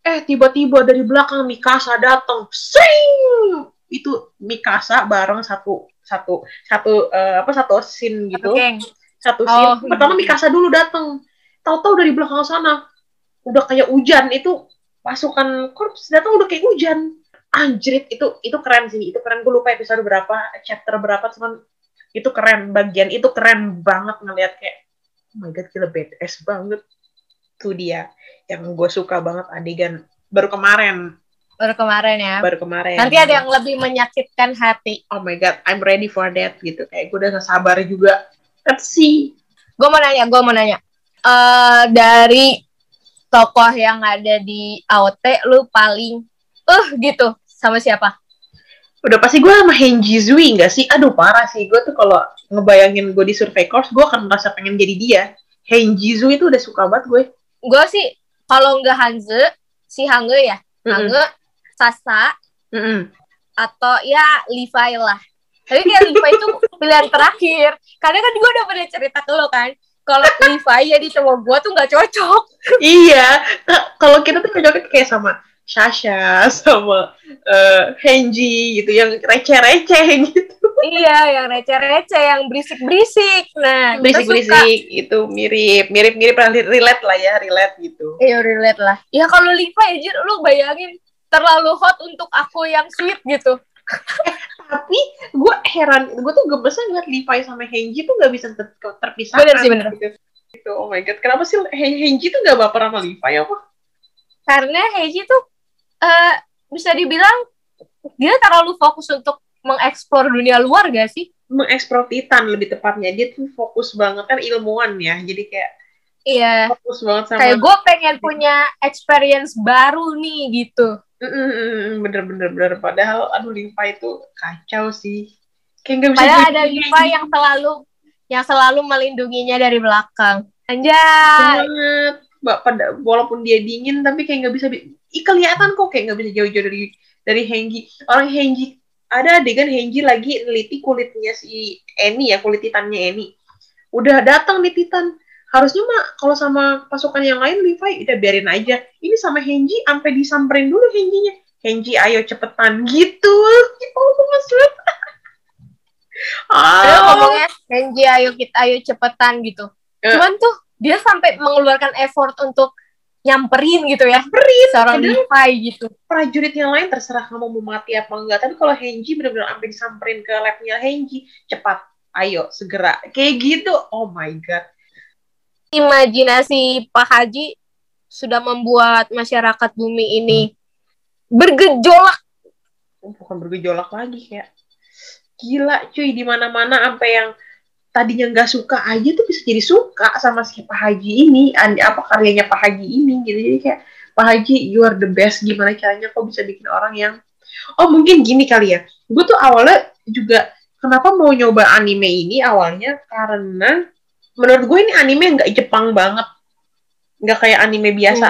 [SPEAKER 2] Eh tiba-tiba dari belakang Mikasa datang sing! Itu Mikasa bareng satu satu satu eh, apa satu scene gitu.
[SPEAKER 1] Satu geng.
[SPEAKER 2] Satu
[SPEAKER 1] Oh,
[SPEAKER 2] scene. Pertama
[SPEAKER 1] iya.
[SPEAKER 2] Mikasa dulu datang tahu-tahu dari belakang sana udah kayak hujan itu pasukan korps datang udah kayak hujan anjrit itu itu keren sih. Itu keren. Gue lupa episode berapa chapter berapa cuman itu keren. Bagian itu keren banget ngelihat kayak oh my god gila badass banget. Tuh dia yang gue suka banget adegan baru kemarin.
[SPEAKER 1] Baru kemarin ya.
[SPEAKER 2] baru kemarin.
[SPEAKER 1] Nanti ada yang lebih menyakitkan hati.
[SPEAKER 2] oh my god I'm ready for that gitu. Kayak gue udah gak sabar juga. Let's see.
[SPEAKER 1] Gue mau nanya, gue mau nanya. eh dari tokoh yang ada di AOT, lu paling uh gitu sama siapa?
[SPEAKER 2] udah pasti gue sama Henji Zui nggak sih? Aduh parah sih gue tuh kalau ngebayangin gue di Survey Course gue akan merasa pengen jadi dia. Henji Zui itu udah suka banget gue.
[SPEAKER 1] Gue sih kalau nggak Hanze, si Hange ya. Hange, Sasa,
[SPEAKER 2] Mm-mm.
[SPEAKER 1] atau ya Levi lah. Tapi kayak Levi itu pilihan terakhir. Karena kan gue udah pernah cerita ke lo kan, kalau Levi jadi cowok gue tuh nggak cocok.
[SPEAKER 2] iya. Kalau kita tuh cocoknya kayak sama Sasha, sama eh, Henji gitu yang receh-receh gitu.
[SPEAKER 1] iya, yang receh-receh, yang berisik-berisik. Nah.
[SPEAKER 2] Berisik-berisik itu mirip, mirip-mirip relate lah ya, relate gitu.
[SPEAKER 1] Iya relate lah. Ya kalau Levi aja lu bayangin terlalu hot untuk aku yang sweet gitu.
[SPEAKER 2] Tapi gue heran, gue tuh gemesnya ngeliat Levi sama Henji tuh gak bisa ter- terpisahkan.
[SPEAKER 1] Bener sih, bener.
[SPEAKER 2] Gitu. Gitu, oh my god, kenapa sih Hen- Henji tuh gak baper sama Levi apa?
[SPEAKER 1] Karena Heiji tuh eh bisa dibilang dia terlalu fokus untuk mengeksplor dunia luar gak sih?
[SPEAKER 2] mengeksplor Titan lebih tepatnya dia tuh fokus banget kan ilmuwan ya jadi kayak
[SPEAKER 1] Iya.
[SPEAKER 2] fokus banget sama
[SPEAKER 1] Kayak gue pengen punya experience baru nih gitu.
[SPEAKER 2] Mm, mm, mm, mm, bener padahal aduh Levi itu kacau sih kayak nggak bisa
[SPEAKER 1] Padahal ada Levi yang selalu yang selalu melindunginya dari belakang. Anjay.
[SPEAKER 2] banget Mbak, pada walaupun dia dingin tapi kayak nggak bisa bi- Ih, kelihatan kok kayak nggak bisa jauh-jauh dari dari Henji orang Henji ada adegan Henji lagi neliti kulitnya si Eni ya kulit Titannya Eni. Udah datang nih Titan. Harusnya mah kalau sama pasukan yang lain Levi udah biarin aja. Ini sama Henji sampai disamperin dulu Henjinya Henji ayo cepetan. Gitu. Gitu maksud
[SPEAKER 1] Dia
[SPEAKER 2] ah
[SPEAKER 1] ngomongnya ayo kita ayo cepetan gitu.
[SPEAKER 2] Eh.
[SPEAKER 1] Cuman tuh dia sampai mengeluarkan effort untuk nyamperin gitu ya.
[SPEAKER 2] Nyamperin,
[SPEAKER 1] Seorang Levi gitu.
[SPEAKER 2] prajurit yang lain terserah kamu mau mati apa enggak. Tapi kalau Henji benar-benar sampai disamperin ke labnya Henji cepat ayo segera. Kayak gitu. Oh my god.
[SPEAKER 1] Imajinasi Pak Haji sudah membuat masyarakat bumi ini bergejolak.
[SPEAKER 2] Bukan bergejolak lagi kayak gila cuy di mana-mana sampai yang tadinya nggak suka aja tuh bisa jadi suka sama si Pak Haji ini apa karyanya Pak Haji ini gitu. Jadi kayak Pak Haji you are the best. Gimana caranya kok bisa bikin orang yang oh mungkin gini kali ya gue tuh awalnya juga kenapa mau nyoba anime ini awalnya? Karena menurut gue ini anime nggak Jepang banget. Nggak kayak anime biasa.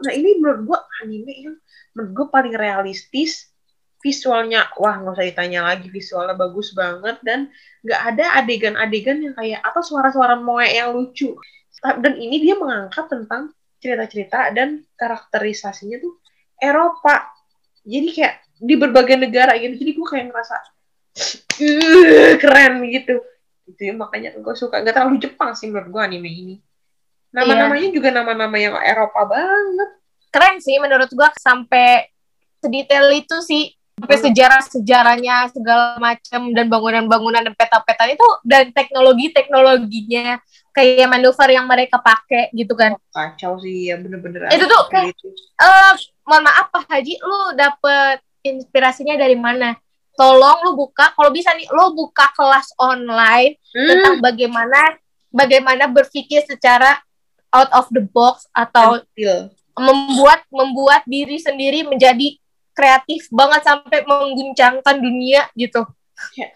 [SPEAKER 2] Nah ini menurut gue anime yang menurut gue paling realistis visualnya wah nggak usah ditanya lagi visualnya bagus banget dan nggak ada adegan-adegan yang kayak atau suara-suara moe yang lucu. Dan ini dia mengangkat tentang cerita-cerita dan karakterisasinya tuh Eropa. Jadi kayak di berbagai negara gitu. Jadi gue kayak ngerasa "Uh, keren gitu. Itu ya makanya gue suka. Nggak terlalu Jepang sih menurut gue anime ini. Nama-namanya juga nama-nama yang Eropa banget.
[SPEAKER 1] Keren sih menurut gua sampai sedetail itu sih sampai sejarah-sejarahnya segala macam dan bangunan-bangunan dan peta-peta itu dan teknologi-teknologinya kayak manuver yang mereka pakai gitu kan.
[SPEAKER 2] kacau sih ya bener-bener
[SPEAKER 1] Itu tuh
[SPEAKER 2] kayak.
[SPEAKER 1] Eh, mohon maaf Pak Haji, lu dapet inspirasinya dari mana? Tolong lu buka, kalau bisa nih, lu buka kelas online
[SPEAKER 2] Hmm,
[SPEAKER 1] tentang bagaimana bagaimana berpikir secara out of the box atau membuat membuat diri sendiri menjadi kreatif banget sampai mengguncangkan dunia gitu.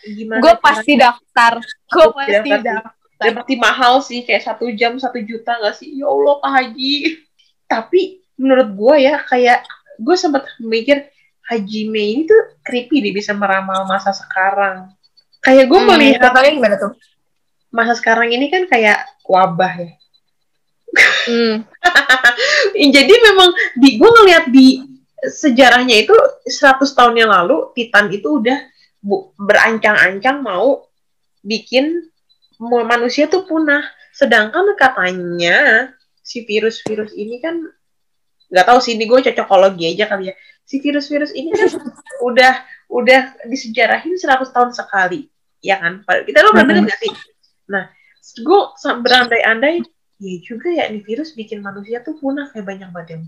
[SPEAKER 2] Gimana
[SPEAKER 1] Gue pasti daftar. Gue pasti
[SPEAKER 2] daftar sih.
[SPEAKER 1] daftar.
[SPEAKER 2] Dan pasti mahal sih kayak satu jam satu juta nggak sih ya Allah Pak Haji tapi menurut gue ya kayak gue sempat mikir Haji Mei ini tuh creepy dia bisa meramal masa sekarang kayak gue
[SPEAKER 1] Hmm,
[SPEAKER 2] melihat
[SPEAKER 1] contohnya gimana tuh?
[SPEAKER 2] masa sekarang ini kan kayak wabah ya
[SPEAKER 1] Hmm.
[SPEAKER 2] jadi memang di gue ngelihat di sejarahnya itu 100 tahun yang lalu Titan itu udah berancang-ancang mau bikin manusia tuh punah. Sedangkan katanya si virus-virus ini kan nggak tahu sih ini gue cocokologi aja kali ya. Si virus-virus ini kan udah udah disejarahin 100 tahun sekali ya kan? Kita lo pernah dengar nggak sih? Nah gue berandai-andai ya juga ya ini virus bikin manusia tuh punah kayak banyak banget yang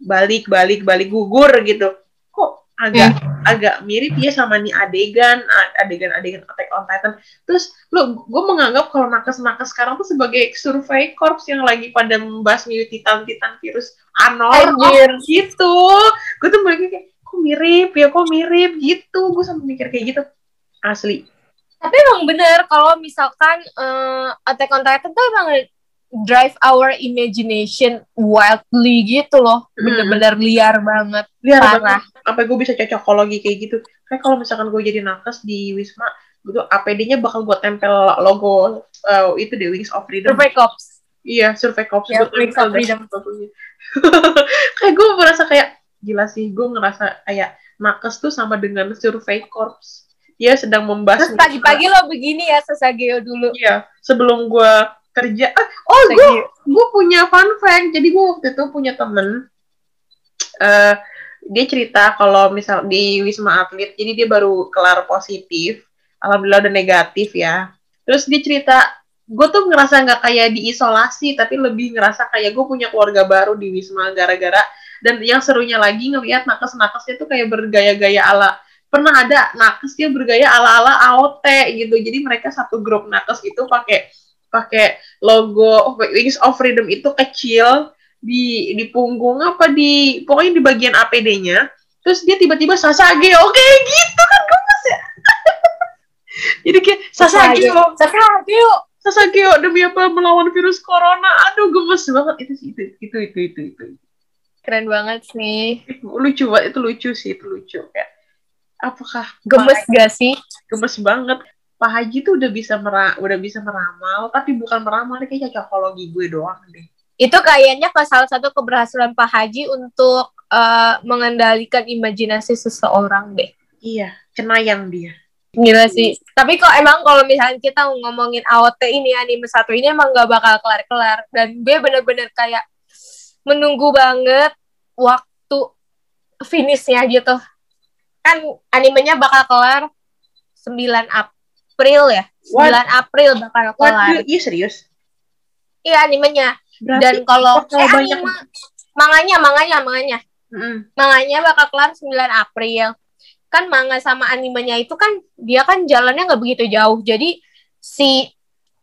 [SPEAKER 2] balik balik balik gugur gitu. Kok agak agak mirip ya sama nih adegan adegan adegan Attack on Titan. Terus lo gue menganggap kalau nakes nakes sekarang tuh sebagai survei corps yang lagi pada membasmi titan titan virus anormal
[SPEAKER 1] Anjir.
[SPEAKER 2] gitu. Gue tuh mereka kayak kok mirip ya kok mirip? Gitu. Gue sampai mikir kayak gitu. Asli.
[SPEAKER 1] Tapi emang bener kalau misalkan eh, Attack on Titan tuh emang drive our imagination wildly gitu loh.
[SPEAKER 2] Hmm.
[SPEAKER 1] Bener-bener liar banget.
[SPEAKER 2] liar
[SPEAKER 1] Parah.
[SPEAKER 2] banget sampai gue bisa cocokologi kayak gitu kayak kalau misalkan gue jadi nakes di wisma gitu APD-nya bakal gue tempel logo eh, itu deh Wings of Freedom
[SPEAKER 1] Survey Cops.
[SPEAKER 2] iya survei cops gue
[SPEAKER 1] Wings of Freedom.
[SPEAKER 2] kayak gue merasa kayak gila sih gue ngerasa kayak nakes tuh sama dengan survei corps dia sedang membahas
[SPEAKER 1] Terus pagi-pagi lo begini ya Sasageo dulu.
[SPEAKER 2] iya sebelum gue kerja. Ah, oh gue gue punya fun fact. Jadi gue waktu itu punya temen eh dia cerita kalau misal di wisma atlet jadi dia baru kelar positif. Alhamdulillah udah negatif ya. Terus dia cerita gue tuh ngerasa nggak kayak diisolasi tapi lebih ngerasa kayak gue punya keluarga baru di wisma gara-gara. Dan yang serunya lagi ngelihat nakes-nakesnya tuh kayak bergaya-gaya ala pernah ada nakes dia bergaya ala-ala AOT gitu. Jadi mereka satu grup nakes itu pakai pakai logo Wings of Freedom itu kecil di di punggung apa di pokoknya di bagian APD-nya terus dia tiba-tiba Sasage oke gitu kan gemes ya jadi kayak Sasage
[SPEAKER 1] Sasageo.
[SPEAKER 2] Sasage demi apa melawan virus corona aduh gemes banget itu sih itu itu itu itu, itu.
[SPEAKER 1] Keren banget sih.
[SPEAKER 2] lucu banget itu lucu sih itu lucu kayak apakah
[SPEAKER 1] Gemes gak sih?
[SPEAKER 2] gemes banget Pak Haji tuh udah bisa mera udah bisa meramal tapi bukan meramal ini kayak cocokologi gue doang deh
[SPEAKER 1] Itu kayaknya ke salah satu keberhasilan Pak Haji untuk eh, mengendalikan imajinasi seseorang deh.
[SPEAKER 2] iya cenayang dia
[SPEAKER 1] Gila sih. Tapi kok emang kalau misalnya kita ngomongin AOT ini anime satu ini emang gak bakal kelar-kelar dan gue bener-bener kayak menunggu banget waktu finishnya gitu. Kan animenya bakal kelar 9 April ya. 9
[SPEAKER 2] What?
[SPEAKER 1] April bakal kelar.
[SPEAKER 2] Waduh, iya serius
[SPEAKER 1] Iya animenya.
[SPEAKER 2] berarti
[SPEAKER 1] Dan kalau eh,
[SPEAKER 2] banyak
[SPEAKER 1] anime, manganya, manganya, manganya.
[SPEAKER 2] Mm-mm.
[SPEAKER 1] manganya bakal kelar 9 April. Kan manga sama animenya itu kan dia kan jalannya nggak begitu jauh. Jadi si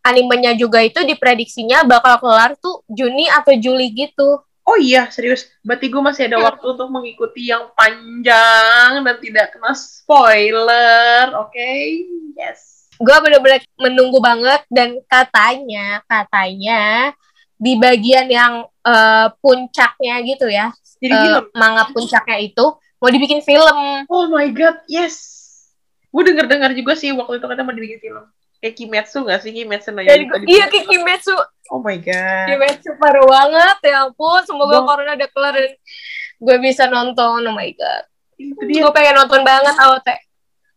[SPEAKER 1] animenya juga itu diprediksinya bakal kelar tuh Juni atau Juli gitu.
[SPEAKER 2] Oh iya, serius. Berarti gue masih ada
[SPEAKER 1] Hmm.
[SPEAKER 2] waktu untuk mengikuti yang panjang dan tidak kena spoiler, oke? Yes.
[SPEAKER 1] Gue bener-bener menunggu banget dan katanya katanya di bagian yang eh, puncaknya gitu ya
[SPEAKER 2] Jadi
[SPEAKER 1] eh,
[SPEAKER 2] film.
[SPEAKER 1] manga puncaknya itu mau dibikin film.
[SPEAKER 2] Oh my god, yes. Gue denger-dengar juga sih waktu itu katanya mau dibikin film. Kayak Kimetsu gak sih? Kimetsu no Yaiba
[SPEAKER 1] iya kayak Kimetsu
[SPEAKER 2] Oh my god.
[SPEAKER 1] Kimetsu parah banget ya ampun semoga
[SPEAKER 2] Gua-
[SPEAKER 1] corona udah kelar dan gue bisa nonton oh my god gue pengen nonton banget AOT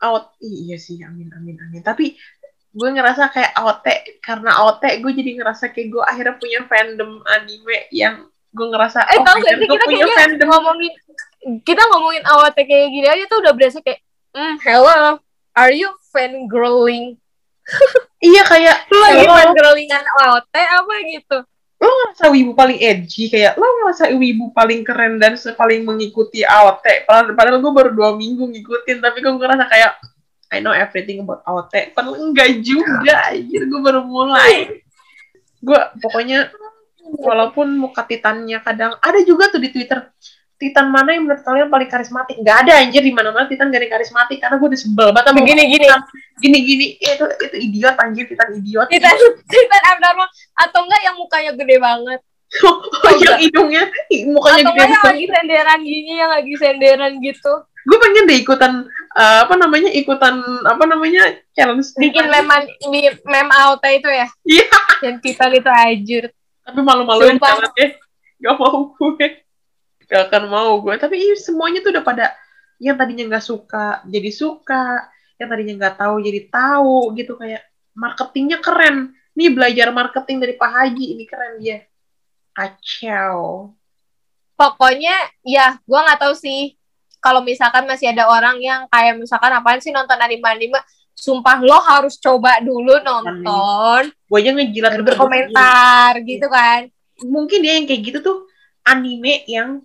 [SPEAKER 2] out. Iya sih, amin, amin, amin. Tapi gue ngerasa kayak AOT, karena AOT gue jadi ngerasa kayak gue akhirnya punya fandom anime yang gue ngerasa,
[SPEAKER 1] eh
[SPEAKER 2] oh
[SPEAKER 1] tau gak sih kita
[SPEAKER 2] punya
[SPEAKER 1] kayaknya
[SPEAKER 2] fandom.
[SPEAKER 1] ngomongin kita ngomongin AOT kayak gini aja tuh udah berasa kayak hmm hello are you fangirling
[SPEAKER 2] Iya kayak,
[SPEAKER 1] lu lagi fangirlingan AOT apa gitu
[SPEAKER 2] lo ngerasa wibu paling edgy? Kayak lo ngerasa wibu paling keren dan paling mengikuti AOT padahal, padahal gue baru dua minggu ngikutin tapi gue ngerasa kayak I know everything about AOT padahal enggak juga anjir gue baru mulai. Gue pokoknya walaupun muka titannya kadang ada juga tuh di Twitter Titan mana yang menurut kalian paling karismatik? Gak ada anjir di mana-mana Titan gak ada karismatik karena gue udah sebel banget sama
[SPEAKER 1] begini gini.
[SPEAKER 2] Gini-gini itu itu idiot anjir Titan idiot.
[SPEAKER 1] Titan Titan abnormal. Atau enggak yang mukanya gede banget?
[SPEAKER 2] Oh, yang hidungnya mukanya
[SPEAKER 1] atau
[SPEAKER 2] gede
[SPEAKER 1] enggak yang lagi senderan gini yang lagi senderan gitu?
[SPEAKER 2] Gue pengen deh ikutan eh, apa namanya ikutan apa namanya challenge
[SPEAKER 1] bikin meman meme AOT itu ya?
[SPEAKER 2] Iya.
[SPEAKER 1] yang Titan itu anjir
[SPEAKER 2] tapi malu-maluin banget ya. Gak mau gue gak akan mau gue tapi iya, semuanya tuh udah pada yang tadinya nggak suka jadi suka. Yang tadinya nggak tahu jadi tahu gitu. Kayak marketingnya keren. Nih belajar marketing dari Pak Haji. Ini keren dia. Kacau.
[SPEAKER 1] Pokoknya ya gua nggak tahu sih. Kalau misalkan masih ada orang yang kayak misalkan apaan sih nonton anime anime sumpah lo harus coba dulu nonton.
[SPEAKER 2] Gue aja ngejilat
[SPEAKER 1] berkomentar gitu kan.
[SPEAKER 2] Mungkin dia yang kayak gitu tuh anime yang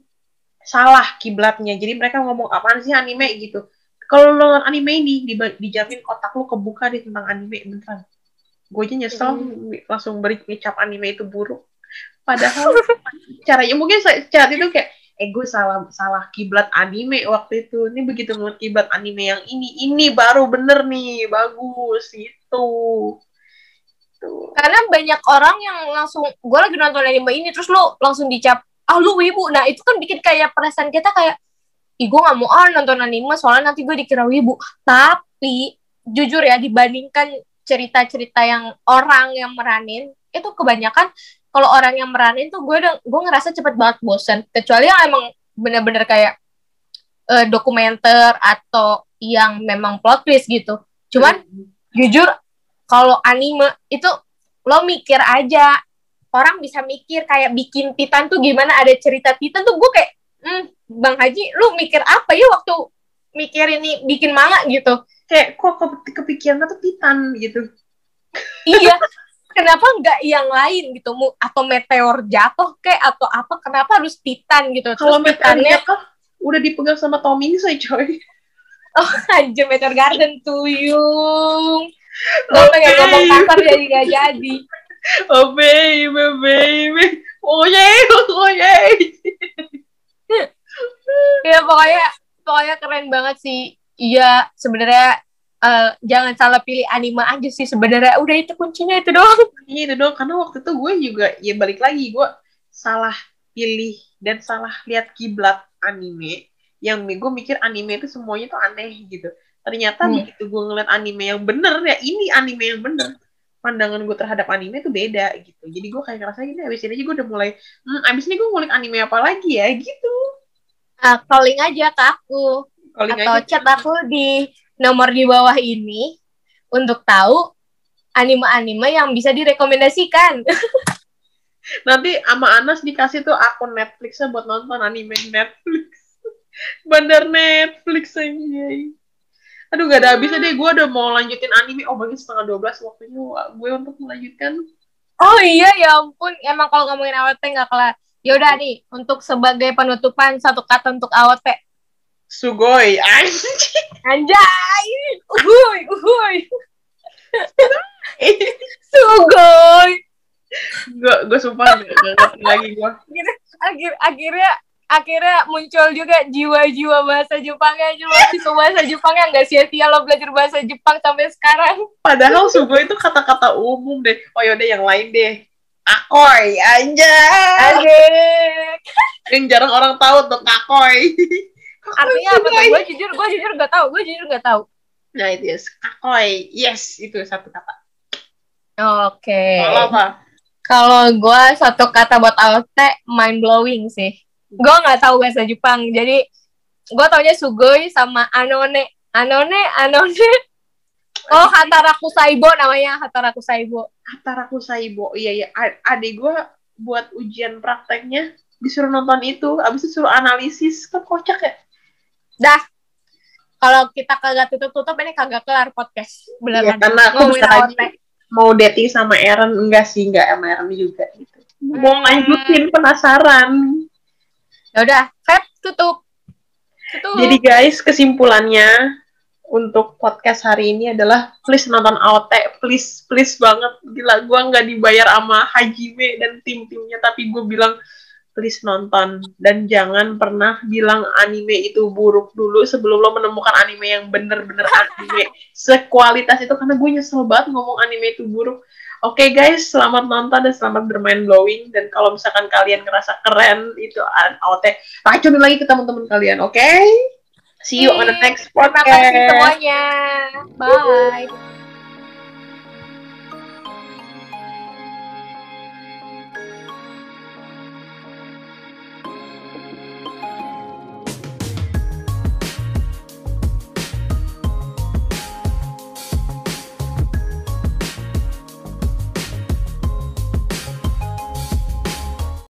[SPEAKER 2] salah kiblatnya. Jadi mereka ngomong apaan sih anime gitu. Kalau lo nonton anime ini dijamin otak lo kebuka di tentang anime beneran. Gue aja nyesel langsung beri ngecap anime itu buruk. Padahal caranya mungkin sa- saat itu kayak eh gue salah salah kiblat anime waktu itu. Ini begitu ngeliat kiblat anime yang ini ini baru bener nih bagus gitu. Tuh.
[SPEAKER 1] karena banyak orang yang langsung gue lagi nonton anime ini terus lo langsung dicap ah lu wibu. Nah itu kan bikin kayak perasaan kita kayak ih gue gak mau ah nonton anime soalnya nanti gue dikira wibu. Tapi jujur ya dibandingkan cerita-cerita yang orang yang meranin itu kebanyakan kalau orang yang meranin tuh gue udah gue ngerasa cepet banget bosan kecuali yang emang bener-bener kayak eh, dokumenter atau yang memang plot twist gitu. Cuman jujur kalau anime itu lo mikir aja orang bisa mikir kayak bikin Titan tuh gimana ada cerita Titan tuh gue kayak hmm, Bang Haji lu mikir apa ya waktu mikir ini bikin manga? gitu.
[SPEAKER 2] Kayak kok ke- kepikirannya tuh Titan gitu.
[SPEAKER 1] iya. Kenapa nggak yang lain gitu? Mu- atau meteor jatuh kayak atau apa? Kenapa harus Titan gitu?
[SPEAKER 2] Kalau meteornya kan udah dipegang sama Tommy saya coy.
[SPEAKER 1] oh anjir meteor garden tuyung. Gue
[SPEAKER 2] Oke.
[SPEAKER 1] pengen ngomong kasar jadi gak jadi
[SPEAKER 2] Oh baby, baby. Oh yeah, oh yeah.
[SPEAKER 1] ya pokoknya pokoknya keren banget sih iya sebenarnya eh, jangan salah pilih anime aja sih sebenarnya udah itu kuncinya itu doang
[SPEAKER 2] Iya itu dong, karena waktu itu gue juga ya balik lagi gue salah pilih dan salah lihat kiblat anime yang gue mikir anime itu semuanya tuh aneh gitu. Ternyata
[SPEAKER 1] Hmm.
[SPEAKER 2] begitu gue ngeliat anime yang bener ya ini anime yang bener. Pandangan gue terhadap anime itu beda gitu. Jadi gue kayak ngerasa gini abis ini aja gue udah mulai, hmm, abis ini gue ngulik anime apa lagi ya gitu.
[SPEAKER 1] Ah, calling aja ke aku
[SPEAKER 2] Calling
[SPEAKER 1] atau
[SPEAKER 2] aja.
[SPEAKER 1] chat aku di nomor di bawah ini untuk tahu anime-anime yang bisa direkomendasikan
[SPEAKER 2] Nanti sama Anas dikasih tuh akun Netflixnya buat nonton anime Netflix. Bandar Netflix aja. Aduh gak ada habisnya deh. Gue udah mau lanjutin anime. Oh bagi setengah 12 waktunya gue untuk melanjutkan.
[SPEAKER 1] oh iya ya ampun emang kalau ngomongin AWT nggak kelar Yaudah nih, untuk sebagai penutupan satu kata untuk AOT.
[SPEAKER 2] Sugoi. Anjing.
[SPEAKER 1] Anjay! Uhuy, uhuy. Sugoi.
[SPEAKER 2] gue gue sumpah gak, gak lagi gue.
[SPEAKER 1] Akhir, akhirnya akhirnya muncul juga jiwa-jiwa bahasa Jepangnya juga siswa bahasa Jepangnya nggak sia-sia lo belajar bahasa Jepang sampai sekarang
[SPEAKER 2] Padahal sugoi itu kata-kata umum deh. Oh yaudah yang lain deh. Anjay.
[SPEAKER 1] Asik
[SPEAKER 2] Yang jarang orang tahu tuh kakoi.
[SPEAKER 1] artinya apa tuh gue jujur gue jujur nggak tahu gue jujur nggak tahu
[SPEAKER 2] Nah itu yes, kakoi. Yes, itu satu kata.
[SPEAKER 1] oke
[SPEAKER 2] Kalau apa?
[SPEAKER 1] kalau gue satu kata buat AOT mind blowing sih gue nggak tahu bahasa Jepang jadi gue taunya sugoi sama anone anone anone oh hataraku saibo namanya hataraku saibo
[SPEAKER 2] Hataraku Saibo. Iya, iya. Adik gue buat ujian prakteknya disuruh nonton itu. Abis itu suruh analisis. Kan kocak ya?
[SPEAKER 1] dah kalau kita kagak tutup-tutup ini kagak kelar podcast
[SPEAKER 2] Iya,
[SPEAKER 1] beneran
[SPEAKER 2] karena aku bentar mau dating sama Aaron. Enggak sih, enggak sama Aaron juga gitu. Mau
[SPEAKER 1] Hmm.
[SPEAKER 2] lanjutin penasaran.
[SPEAKER 1] Ya udah Feb tutup tutup
[SPEAKER 2] Jadi guys, kesimpulannya untuk podcast hari ini adalah please nonton AOT, please please banget. Gila, gua nggak dibayar sama Hajime dan tim-timnya, tapi gue bilang please nonton dan jangan pernah bilang anime itu buruk dulu sebelum lo menemukan anime yang bener-bener anime sekualitas itu karena gue nyesel banget ngomong anime itu buruk. Oke guys, selamat nonton dan selamat bermain blowing dan kalau misalkan kalian ngerasa keren itu AOT, racunin lagi ke teman-teman kalian, oke? See you on the next
[SPEAKER 1] terima
[SPEAKER 2] podcast.
[SPEAKER 1] kasih semuanya bye